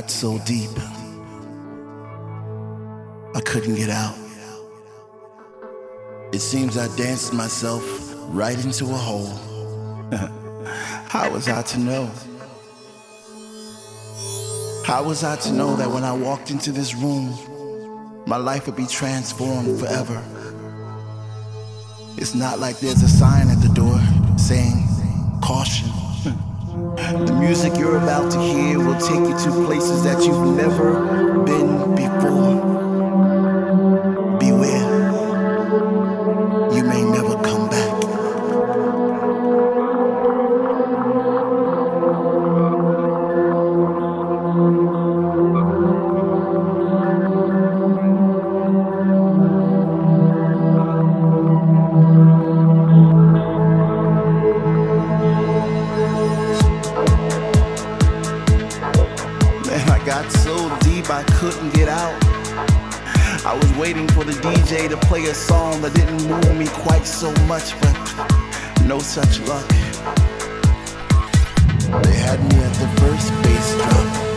got so deep, I couldn't get out. It seems I danced myself right into a hole. How was I to know? How was I to know that when I walked into this room, my life would be transformed forever? It's not like there's a sign at the door saying, caution. The music you're about to hear will take you to places that you've never been before. That didn't move me quite so much, but no such luck. They had me at the first bass drop.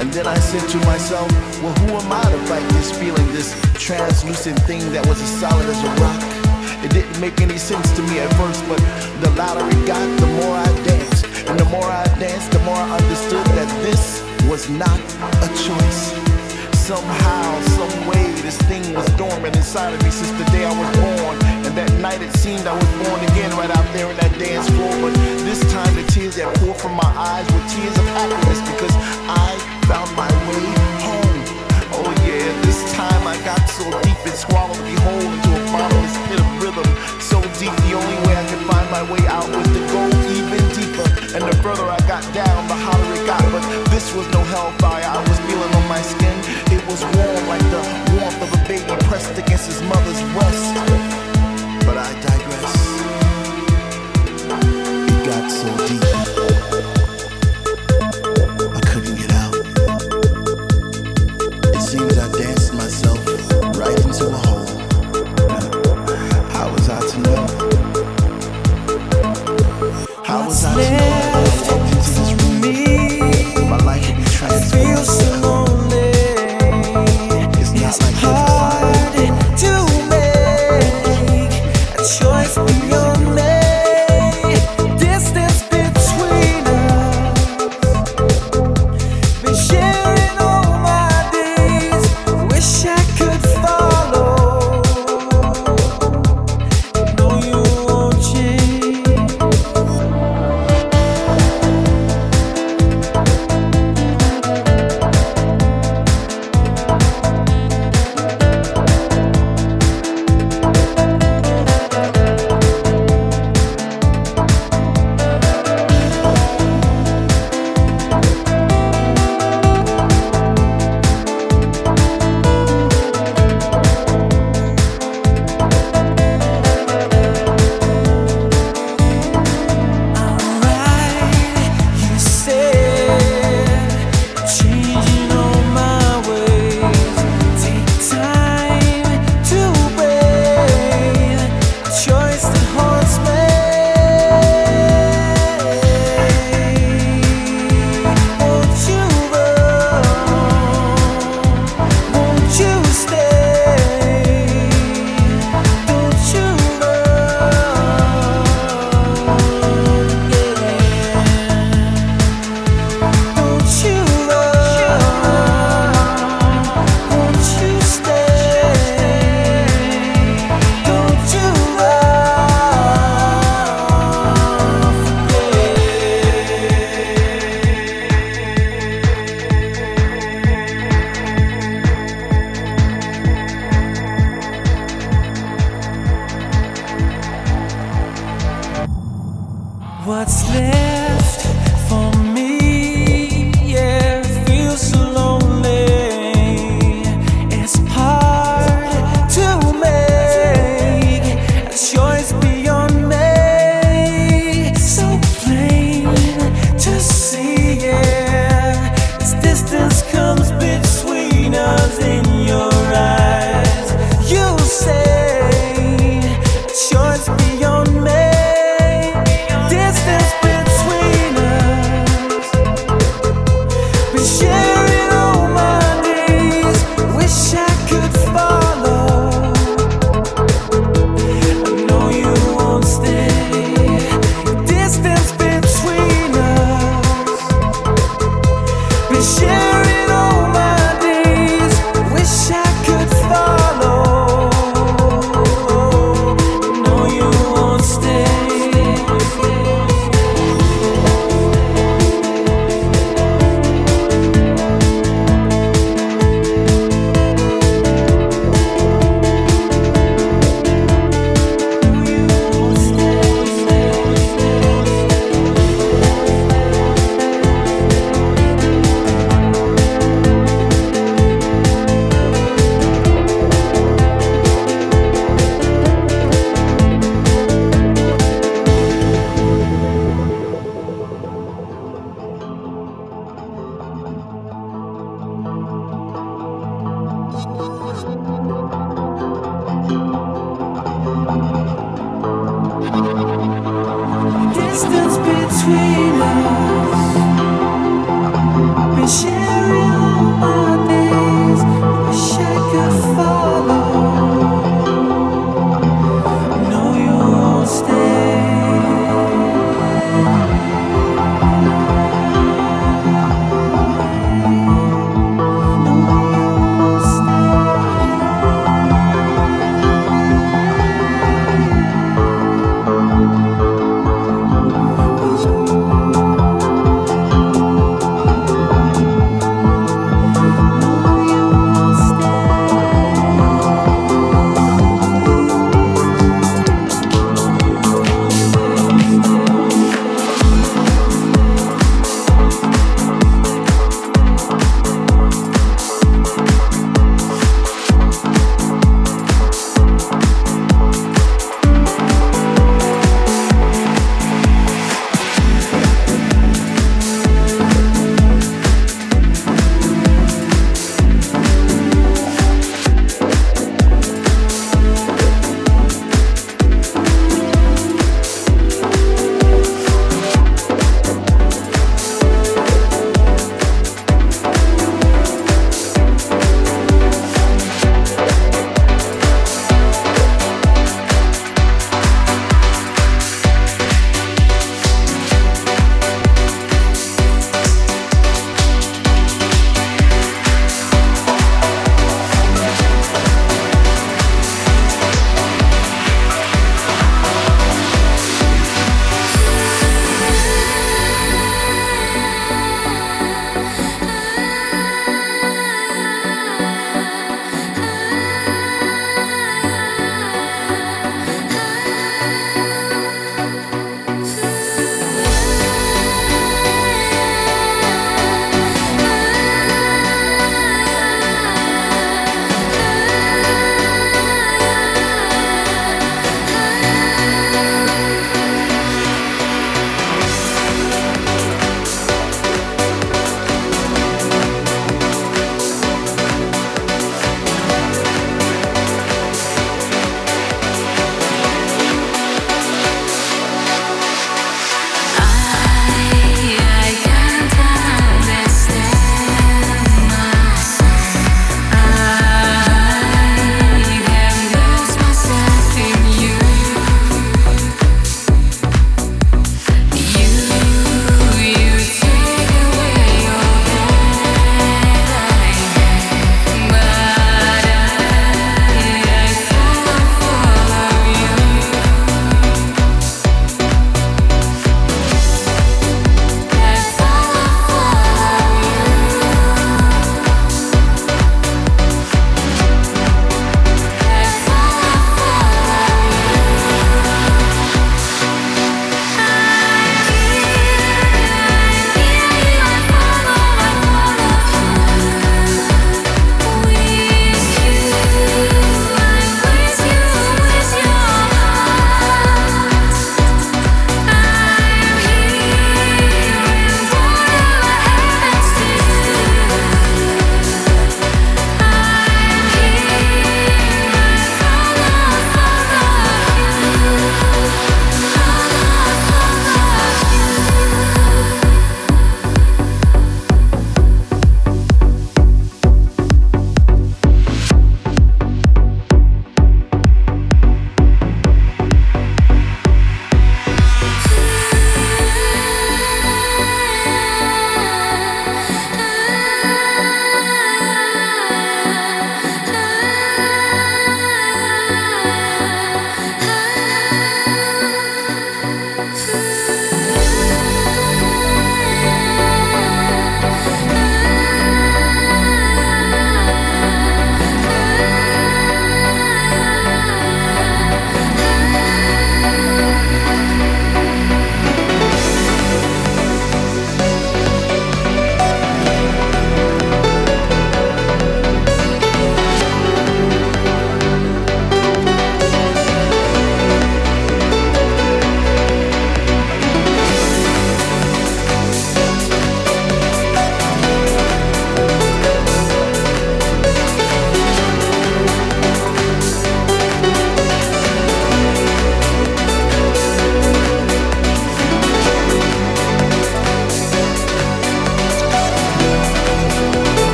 And then I said to myself, well, who am I to fight this feeling, this translucent thing that was as solid as a rock? It didn't make any sense to me at first, but the louder it got, the more I danced. And the more I danced, the more I understood that this was not a choice. Somehow, some way, this thing was dormant inside of me since the day I was born. And that night it seemed I was born again right out there in that dance floor. But this time the tears that poured from my eyes were tears of happiness because I found my way home. Oh yeah, this time I got so deep it swallowed me whole into a bottomless pit of rhythm. So deep, the only way I could find my way out was to go even deeper. And the further I got down, the hotter it got. But this was no hellfire I was my skin. It was warm like the warmth of a baby pressed against his mother's breast. But I digress. It got so deep.